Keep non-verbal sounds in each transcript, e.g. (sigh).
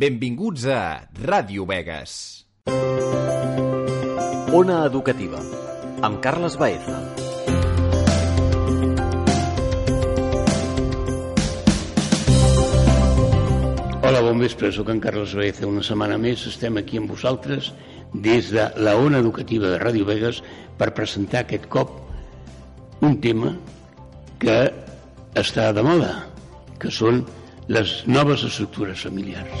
Benvinguts a Ràdio Vegas. Ona Educativa, amb Carles Baeza. Hola, bon vespre, sóc en Carles Baeza. Una setmana més estem aquí amb vosaltres des de la Ona Educativa de Ràdio Vegas per presentar aquest cop un tema que està de moda, que són les noves estructures familiars.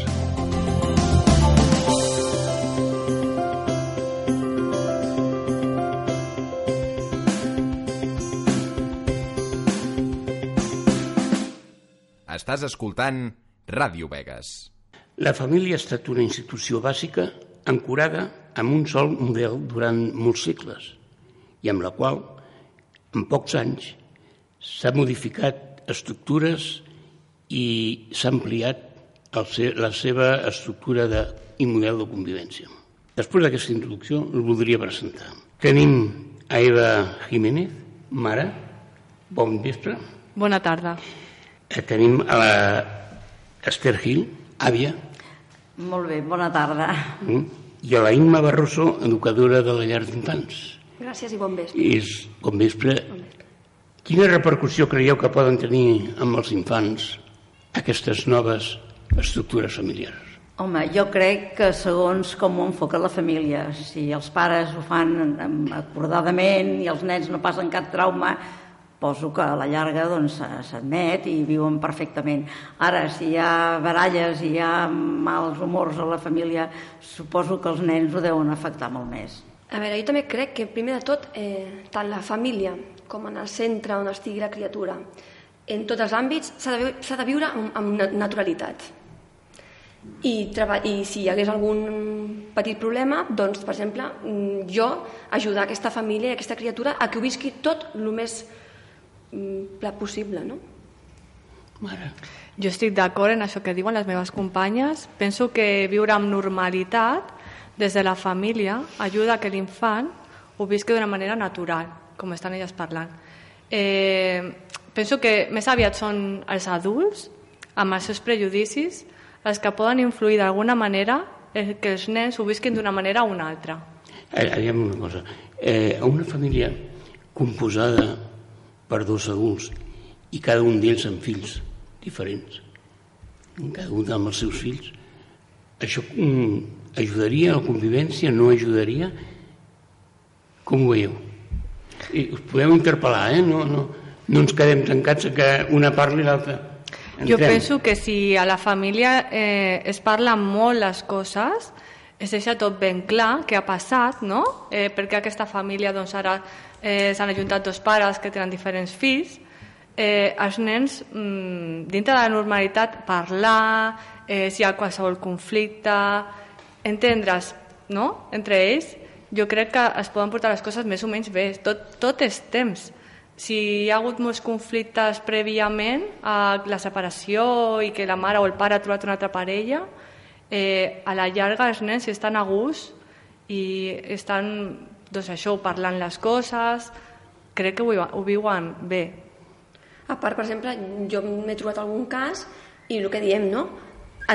Estàs escoltant Ràdio Vegas. La família ha estat una institució bàsica ancorada amb un sol model durant molts segles i amb la qual, en pocs anys, s'ha modificat estructures i s'ha ampliat el se la seva estructura de, i model de convivència. Després d'aquesta introducció, el voldria presentar. Tenim a Eva Jiménez, mare, bon vespre. Bona tarda. Eh, Tenim a la Esther Gil, àvia, Molt bé, bona tarda. mm? i a la Imma Barroso, educadora de la llar d'infants. Gràcies i bon vespre. I és, com vespre, quina repercussió creieu que poden tenir amb els infants aquestes noves estructures familiars? Home, jo crec que segons com ho enfoca la família, si els pares ho fan acordadament i els nens no passen cap trauma, poso que a la llarga doncs, s'admet i viuen perfectament. Ara, si hi ha baralles i hi ha mals humors a la família, suposo que els nens ho deuen afectar molt més. A veure, jo també crec que primer de tot, eh, tant la família com en el centre on estigui la criatura, en tots els àmbits s'ha de, de viure amb, amb na- naturalitat. I, I si hi hagués algun petit problema, doncs, per exemple, mm, jo ajudar aquesta família i aquesta criatura a que ho visqui tot el més mm, pla possible, no? Mare, Jo estic d'acord en això que diuen les meves companyes. Penso que viure amb normalitat des de la família ajuda a que l'infant ho visqui d'una manera natural, com estan elles parlant. Eh, penso que més aviat són els adults, amb els seus prejudicis, els que poden influir d'alguna manera que els nens ho visquin d'una manera o una altra. eh, aviam una cosa. Eh, una família composada per dos adults i cada un d'ells amb fills diferents, cada un amb els seus fills, això mm, ajudaria a la convivència, no ajudaria? Com ho veieu? I us podeu interpel·lar, eh? No, no, no ens quedem tancats que una parli i l'altra Jo penso que si a la família eh, es parla molt les coses, es deixa tot ben clar què ha passat, no? Eh, perquè aquesta família doncs, ara eh, s'han ajuntat dos pares que tenen diferents fills, eh, els nens, mm, dintre de la normalitat, parlar, eh, si hi ha qualsevol conflicte, entendre's no? entre ells, jo crec que es poden portar les coses més o menys bé. Tot, tot és temps. Si hi ha hagut molts conflictes prèviament a la separació i que la mare o el pare ha trobat una altra parella, eh, a la llarga els nens estan a gust i estan doncs això, parlant les coses, crec que ho, viuen- bé. A part, per exemple, jo m'he trobat algun cas i el que diem, no?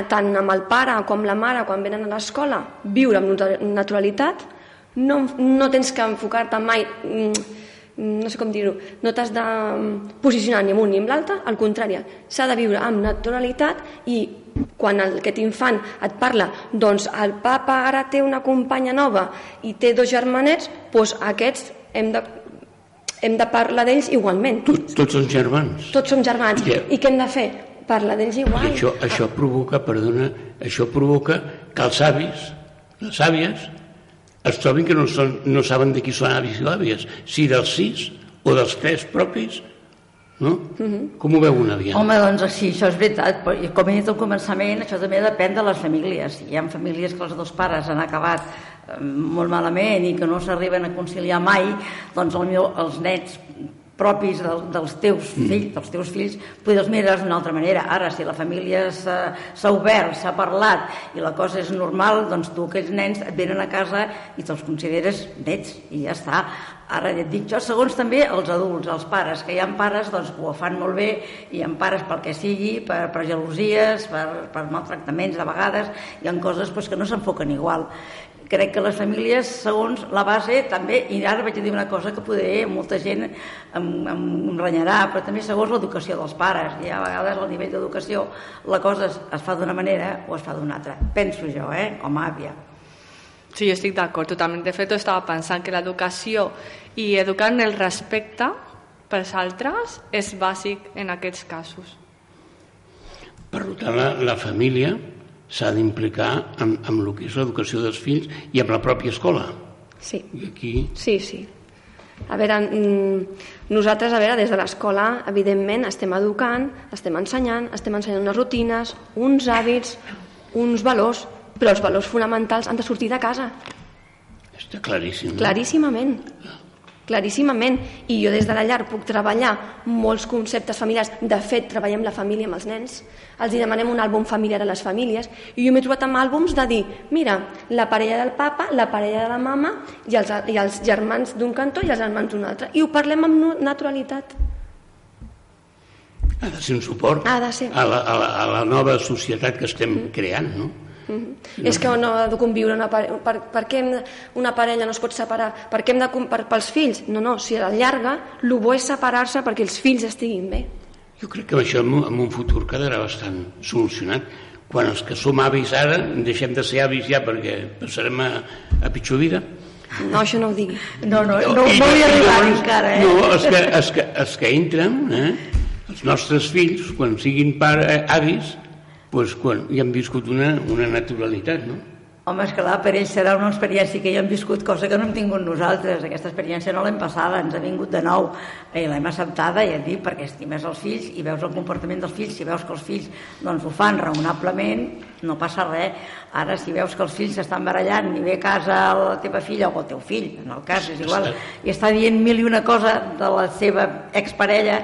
Tant amb el pare com la mare, quan venen a l'escola, viure amb natu- naturalitat, no, no tens que enfocar-te mai, mm, no sé com dir-ho, no t'has de mm, posicionar ni amunt ni amb l'altre, al contrari, s'ha de viure amb naturalitat i quan el, aquest infant et parla, doncs el papa ara té una companya nova i té dos germanets, doncs aquests hem de, hem de parlar d'ells igualment. Tots, tots són germans. Tots som germans. Ja. I què hem de fer? Parlar d'ells I igual. això, això provoca, perdona, això provoca que els avis, les àvies, es trobin que no, són, no saben de qui són avis i àvies, si dels sis o dels tres propis, no? Com ho veu una àvia? Home, doncs sí, això és veritat, però com he dit al començament, això també depèn de les famílies. Hi ha famílies que els dos pares han acabat eh, molt malament i que no s'arriben a conciliar mai, doncs potser els nets propis del, dels teus fills, dels teus fills, potser els mires d'una altra manera. Ara, si la família s'ha obert, s'ha parlat i la cosa és normal, doncs tu aquells nens et venen a casa i te'ls consideres nets i ja està. Ara ja et dic jo, segons també els adults, els pares, que hi ha pares doncs, que ho fan molt bé, i hi ha pares pel que sigui, per, per gelosies, per, per maltractaments de vegades, hi ha coses doncs, que no s'enfoquen igual crec que les famílies, segons la base, també, i ara vaig a dir una cosa que poder molta gent em, em, em renyarà, però també segons l'educació dels pares, i a vegades al nivell d'educació la cosa es, es fa d'una manera o es fa d'una altra. Penso jo, eh, com a àvia. Sí, jo estic d'acord totalment. De fet, estava pensant que l'educació i educar en el respecte pels altres és bàsic en aquests casos. Per tant, la, la família s'ha d'implicar amb, amb el que és l'educació dels fills i amb la pròpia escola. Sí. I aquí Sí, sí. A veure, mm, nosaltres, a veure, des de l'escola, evidentment, estem educant, estem ensenyant, estem ensenyant unes rutines, uns hàbits, uns valors, però els valors fonamentals han de sortir de casa, està claríssim. no? Claríssimament. I jo des de la llar puc treballar molts conceptes familiars. De fet, treballem la família amb els nens. Els hi demanem un àlbum familiar a les famílies. I jo m'he trobat amb àlbums de dir, mira, la parella del papa, la parella de la mama i els, i els germans d'un cantó i els germans d'un altre. I ho parlem amb naturalitat. Ha de ser un suport Ha de ser. A, la, a, la, a la nova societat que estem creant, no? És que no ha de conviure una parella. Per, per què hem de, una parella no es pot separar? Per què hem de... Per, pels fills? No, no, si a la llarga el bo és separar-se perquè els fills estiguin bé. Jo crec que això en un, en un futur quedarà bastant solucionat. Quan els que som avis ara deixem de ser avis ja perquè passarem a, a pitjor vida. No, això no ho digui. No, no, no, no, no i arribat llavors- encara, eh? No, els que, els que, els que entren, eh, els nostres fills, quan siguin pare, avis, doncs quan hi han viscut una, una naturalitat, no? Home, és clar, per ells serà una experiència que ja hem viscut, cosa que no hem tingut nosaltres. Aquesta experiència no l'hem passada, ens ha vingut de nou. I l'hem acceptada, ja et dic, perquè estimes els fills i veus el comportament dels fills. Si veus que els fills doncs, ho fan raonablement, no passa res. Ara, si veus que els fills s'estan barallant i ve a casa la teva filla o el teu fill, en el cas, és igual, i està dient mil i una cosa de la seva exparella,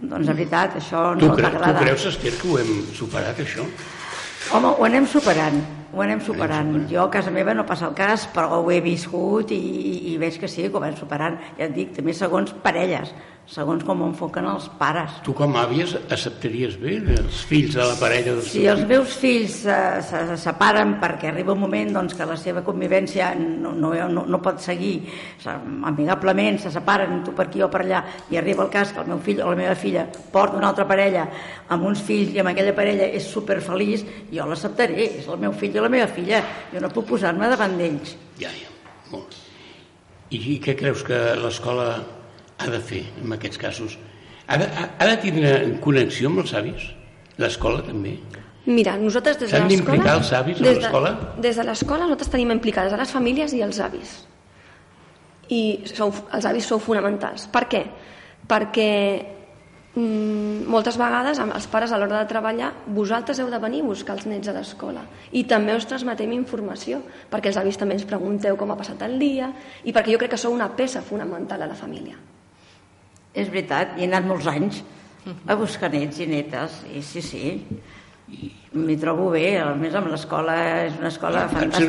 doncs, de veritat, això Tu, no cre tu creus, Esther, que ho hem superat, això? Home, ho anem superant, ho anem superant. Jo a casa meva no passa el cas, però ho he viscut i, i veig que sí, que ho vam superant. Ja et dic, també segons parelles, segons com enfoquen els pares. Tu com àvies acceptaries bé els fills de la parella dels Si els meus fills se, se, se separen perquè arriba un moment doncs, que la seva convivència no, no, no, no pot seguir se- amigablement, se separen tu per aquí o per allà i arriba el cas que el meu fill o la meva filla porta una altra parella amb uns fills i amb aquella parella és superfeliç, jo l'acceptaré, és el meu fill i la meva filla, jo no puc posar-me davant d'ells. Ja, ja, molt. I què creus que l'escola ha de fer en aquests casos? Ha de, ha, ha de tindre connexió amb els avis? L'escola també? Mira, nosaltres des de S'han l'escola... d'implicar els avis a des de- l'escola? Des de l'escola nosaltres tenim implicades a les famílies i els avis. I sou, els avis sou fonamentals. Per què? Perquè mm, moltes vegades amb els pares a l'hora de treballar vosaltres heu de venir a buscar els nets a l'escola i també us transmetem informació perquè els avis també ens pregunteu com ha passat el dia i perquè jo crec que sou una peça fonamental a la família. És veritat, hi he anat molts anys a buscar nets i netes, i sí, sí. M'hi trobo bé, a més amb l'escola és una escola sent fantàstica.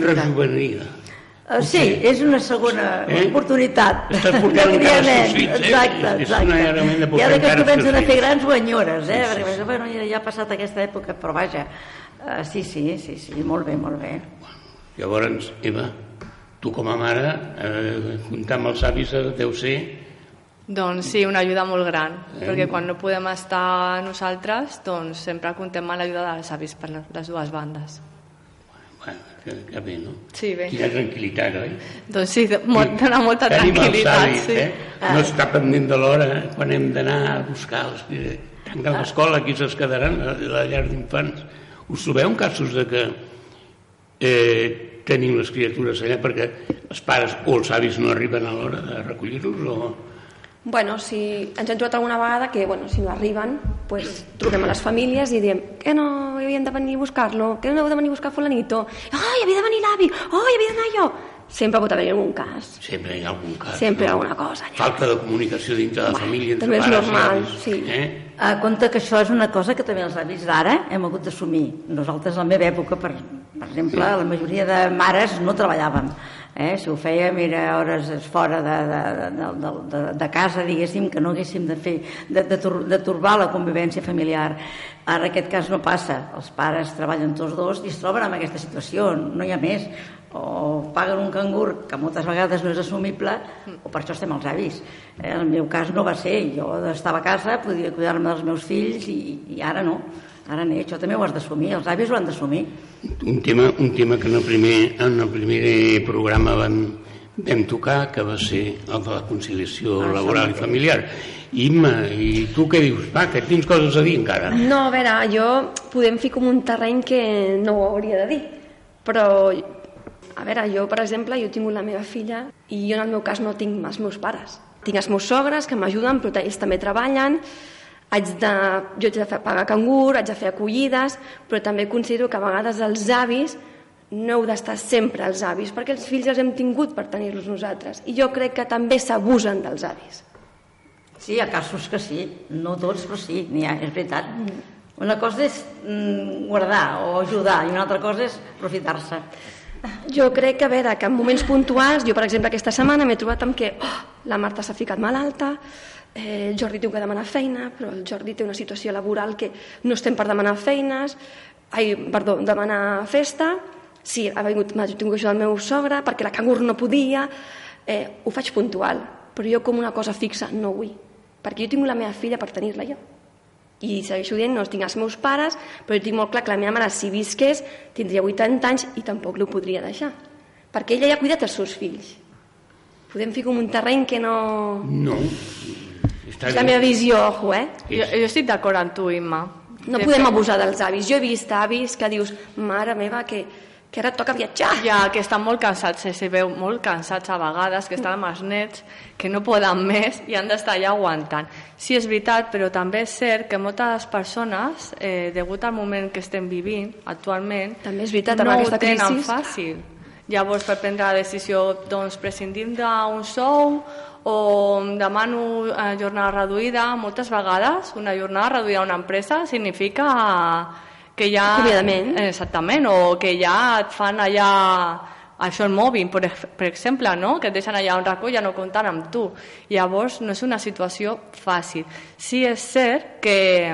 Eh, Sí, és una segona Eh? oportunitat. Estàs portant (laughs) els teus fills, eh? Exacte, és exacte. una element de I ara que comencen a fer grans ho enyores, eh? Sí, sí, Perquè bueno, ja, ja ha passat aquesta època, però vaja, uh, sí, sí, sí, sí, molt bé, molt bé. Llavors, Eva, tu com a mare, eh, comptar amb els avis eh, deu ser... Doncs sí, una ajuda molt gran, perquè quan no podem estar nosaltres, doncs sempre contem amb l'ajuda dels avis per les- les dues bandes. Bueno, que, que bé, no? Sí, bé. Quina tranquil·litat, oi? Doncs sí, molt, dona molta Tenim tranquil·litat, sí. eh? No està pendent de l'hora quan hem d'anar a buscar els que tanquen l'escola, qui se'ls quedaran a la llar d'infants. Us trobeu en casos de que eh, tenim les criatures allà perquè els pares o els avis no arriben a l'hora de recollir-los o... Bueno, si ens hem trobat alguna vegada que, bueno, si no arriben, pues, truquem a les famílies i diem que no havien de venir a buscar-lo, que no heu de venir a buscar fulanito, ai, havia de venir l'avi, ai, havia d'anar jo. sempre pot haver-hi algun cas. Sempre hi ha algun cas. Sempre hi ha no? alguna cosa allà. Falta de comunicació dintre de la família, entre també és pares normal, i avis. sí. Eh? A compte que això és una cosa que també els avis d'ara hem hagut d'assumir. Nosaltres, a la meva època, per, per exemple, la majoria de mares no treballàvem. Eh? Si ho fèiem era hores fora de, de, de, de, de, de casa, diguéssim, que no haguéssim de fer, de, de, tur, de turbar la convivència familiar. Ara aquest cas no passa. Els pares treballen tots dos i es troben en aquesta situació, no hi ha més. O paguen un cangur, que moltes vegades no és assumible, o per això estem els avis. Eh, en el meu cas no va ser. Jo estava a casa, podia cuidar-me dels meus fills i, i ara no. Ara no, això també ho has d'assumir, els avis ho han d'assumir. Un tema, un tema que en el primer, en el primer programa vam, vam tocar, que va ser el de la conciliació Ah, laboral i familiar. Imma, i tu què dius? Va, que tens coses a dir encara. No, a veure, jo podem fer com un terreny que no ho hauria de dir, però, a veure, jo, per exemple, jo tingut la meva filla i jo en el meu cas no tinc els meus pares. Tinc els meus sogres que m'ajuden, però ells també treballen, haig de, jo haig de fer, pagar cangur, haig de fer acollides, però també considero que a vegades els avis no heu d'estar sempre els avis, perquè els fills els hem tingut per tenir-los nosaltres. I jo crec que també s'abusen dels avis. Sí, hi ha casos que sí, no tots, però sí, n'hi ha, és veritat. Una cosa és mm, guardar o ajudar i una altra cosa és aprofitar-se. Jo crec que, a veure, que en moments puntuals, jo, per exemple, aquesta setmana m'he trobat amb que oh, la Marta s'ha ficat malalta, eh, el Jordi té que demanar feina, però el Jordi té una situació laboral que no estem per demanar feines, ai, perdó, demanar festa, sí, ha vingut, m'ha tingut que ajudar el meu sogre, perquè la cangur no podia, eh, ho faig puntual, però jo com una cosa fixa no vull, perquè jo tinc la meva filla per tenir-la jo i segueixo dient, no tinc els meus pares, però jo tinc molt clar que la meva mare, si visqués, tindria 80 anys i tampoc l'ho podria deixar. Perquè ella ja ha cuidat els seus fills. Podem fer com un terreny que no... No. Està És la bé. meva visió, ojo, eh? Jo, jo estic d'acord amb tu, Imma. No De podem fet, abusar dels avis. Jo he vist avis que dius, mare meva, que, que ara et toca viatjar. Ja, que estan molt cansats, se veu molt cansats a vegades, que estan amb els nets, que no poden més i han d'estar allà aguantant. Sí, és veritat, però també és cert que moltes persones, eh, degut al moment que estem vivint actualment, També és veritat, amb no aquesta ho tenen crisi. fàcil. Llavors, per prendre la decisió, doncs, prescindim d'un sou o demano eh, jornada reduïda, moltes vegades una jornada reduïda a una empresa significa que ja... Acomiadament. Exactament, o que ja et fan allà això el mòbil, per, per exemple, no? que et deixen allà un racó i ja no comptant amb tu. Llavors, no és una situació fàcil. Sí és cert que eh,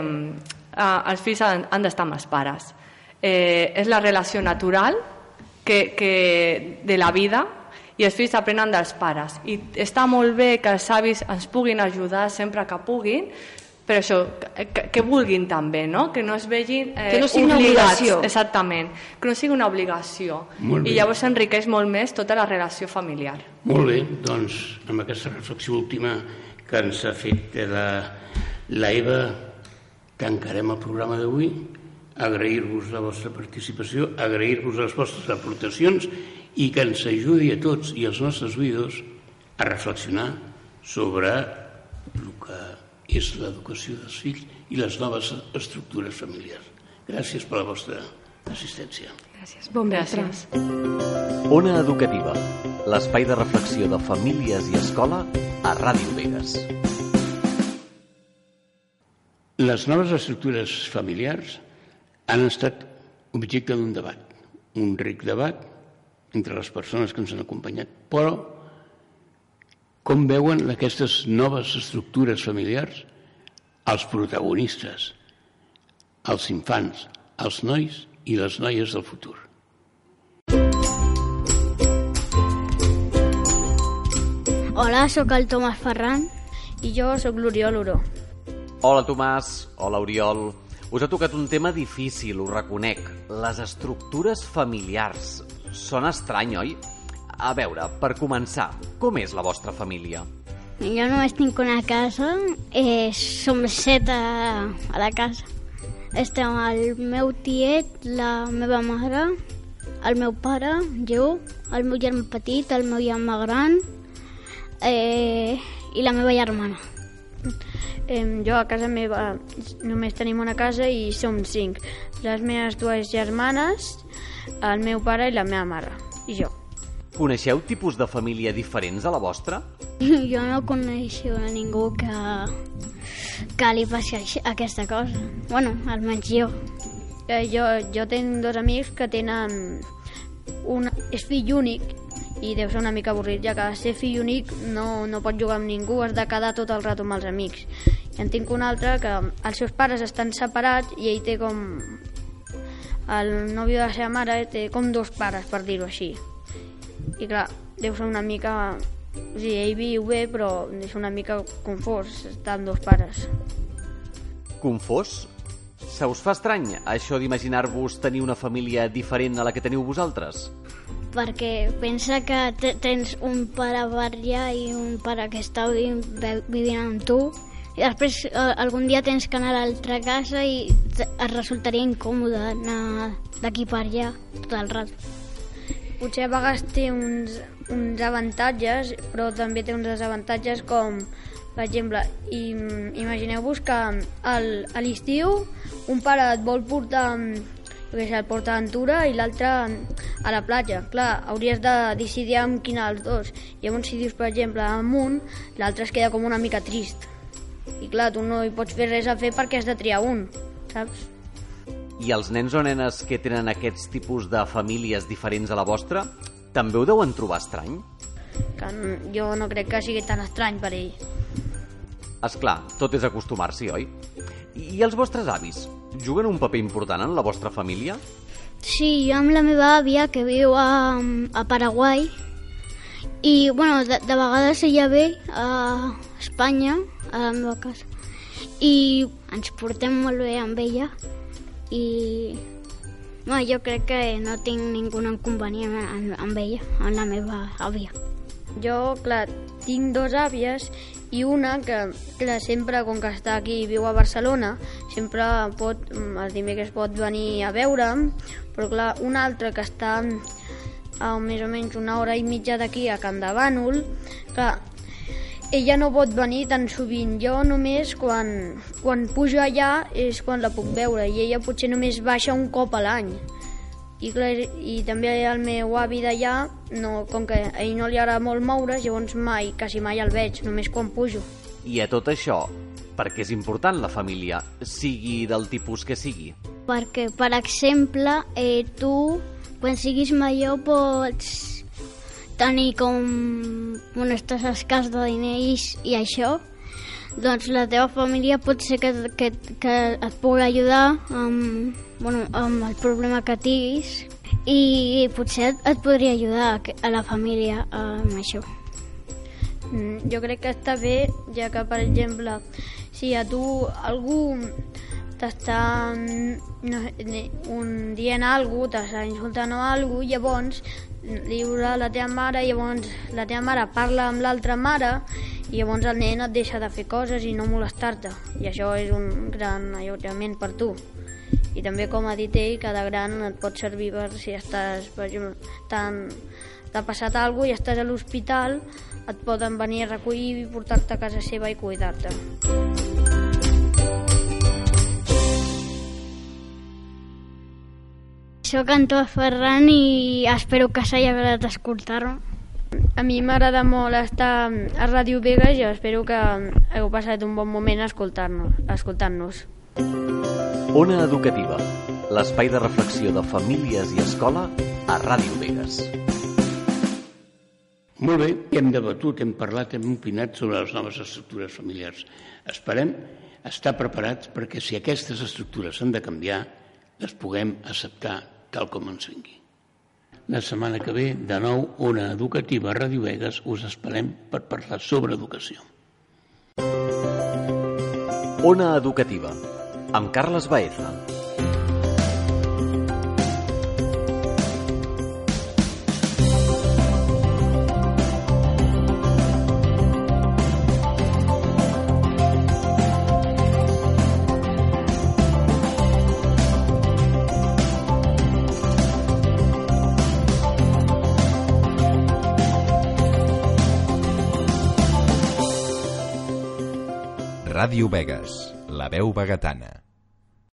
els fills han, han d'estar amb els pares. Eh, és la relació natural que, que de la vida i els fills aprenen dels pares. I està molt bé que els avis ens puguin ajudar sempre que puguin, però això, que, que, vulguin també, no? Que no es vegin eh, Que no sigui una obligats, obligació. Exactament, que no sigui una obligació. Molt bé. I llavors s'enriqueix molt més tota la relació familiar. Molt bé, doncs amb aquesta reflexió última que ens ha fet la, la Eva tancarem el programa d'avui agrair-vos la vostra participació agrair-vos les vostres aportacions i que ens ajudi a tots i als nostres oïdors a reflexionar sobre el que és l'educació dels fills i les noves estructures familiars. Gràcies per la vostra assistència. Gràcies. Bon vespre. Gràcies. Ona Educativa, l'espai de reflexió de famílies i escola a Ràdio Vegas. Les noves estructures familiars han estat objecte d'un debat, un ric debat entre les persones que ens han acompanyat, però com veuen aquestes noves estructures familiars els protagonistes, els infants, els nois i les noies del futur. Hola, sóc el Tomàs Ferran i jo sóc l'Oriol Oro. Hola Tomàs, hola Oriol. Us ha tocat un tema difícil, ho reconec. Les estructures familiars. Són estrany, oi? A veure, per començar, com és la vostra família? Jo només tinc una casa, eh, som set a, a la casa. Estem el meu tiet, la meva mare, el meu pare, jo, el meu germà petit, el meu germà gran eh, i la meva germana. Em, jo a casa meva només tenim una casa i som cinc. Les meves dues germanes, el meu pare i la meva mare, i jo. Coneixeu tipus de família diferents a la vostra? (laughs) Jo no coneixo a ningú que, que li passi aquesta cosa. Bueno, almenys jo. Eh, jo, jo tinc dos amics que tenen... Un, és fill únic i deu ser una mica avorrit, ja que ser fill únic no, no pot jugar amb ningú, has de quedar tot el rato amb els amics. I en tinc un altre que els seus pares estan separats i ell té com... El nòvio de la seva mare té com dos pares, per dir-ho així. I clar, deu ser una mica... O sigui, ell viu bé, però és una mica confós estar amb dos pares. Confós? Se us fa estrany això d'imaginar-vos tenir una família diferent a la que teniu vosaltres? Perquè pensa que te- tens un pare per allà i un pare que està vivint amb tu i després eh, algun dia tens que anar a l'altra casa i et resultaria incòmode anar d'aquí per allà tot el rato. Potser a vegades té uns, uns avantatges, però també té uns desavantatges com, per exemple, im, imagineu-vos que al, a l'estiu un pare et vol portar jo què sé, el Port Aventura i l'altre a la platja. Clar, hauries de decidir amb quin dels dos. Llavors, si dius, per exemple, amb un, l'altre es queda com una mica trist. I clar, tu no hi pots fer res a fer perquè has de triar un, saps? I els nens o nenes que tenen aquests tipus de famílies diferents a la vostra també ho deuen trobar estrany? Que jo no crec que sigui tan estrany per ell. És clar, tot és acostumar-s'hi, oi? I els vostres avis juguen un paper important en la vostra família? Sí, jo amb la meva àvia que viu a, a Paraguai i bueno, de, de vegades ella ve a Espanya, a la meva casa i ens portem molt bé amb ella i bueno, jo crec que no tinc ningú inconvenient amb ella, amb la meva àvia. Jo, clar, tinc dos àvies i una que, clar, sempre, com que està aquí i viu a Barcelona, sempre pot, mm, els dimecres pot venir a veure'm, però clar, una altra que està a més o menys una hora i mitja d'aquí a Can de Bànol, clar, ella no pot venir tan sovint. Jo només quan, quan pujo allà és quan la puc veure i ella potser només baixa un cop a l'any. I, clar, I també el meu avi d'allà, no, com que a ell no li agrada molt moure's, llavors mai, quasi mai el veig, només quan pujo. I a tot això, perquè és important la família, sigui del tipus que sigui. Perquè, per exemple, eh, tu, quan siguis major, pots tenir com un estàs escàs de diners i això, doncs la teva família pot ser que, que, que et pugui ajudar amb, bueno, amb el problema que tinguis i potser et, et podria ajudar a la família amb això. Mm, Jo crec que està bé, ja que, per exemple, si a tu algú t'està mm, no, un, dient alguna cosa, t'està insultant o alguna cosa, llavors a la teva mare, llavors la teva mare parla amb l'altra mare i llavors el nen et deixa de fer coses i no molestar-te. I això és un gran alliberament per tu. I també, com ha dit ell, cada gran et pot servir per si estàs, per exemple, tan, t'ha passat alguna cosa i estàs a l'hospital, et poden venir a recollir i portar-te a casa seva i cuidar-te. Soc Antó Ferran i espero que s'hagi agradat escoltar-me. A mi m'agrada molt estar a Ràdio Vegas i espero que heu passat un bon moment escoltant-nos. Escoltant-nos. Ona Educativa, l'espai de reflexió de famílies i escola a Ràdio Vegas. Molt bé, hem debatut, hem parlat, hem opinat sobre les noves estructures familiars. Esperem estar preparats perquè si aquestes estructures s'han de canviar, les puguem acceptar tal com ens vingui. La setmana que ve, de nou, Ona Educativa a Ràdio Vegas, us esperem per parlar sobre educació. Ona Educativa, amb Carles Baeza. Ràdio Vegas, la veu vegetana.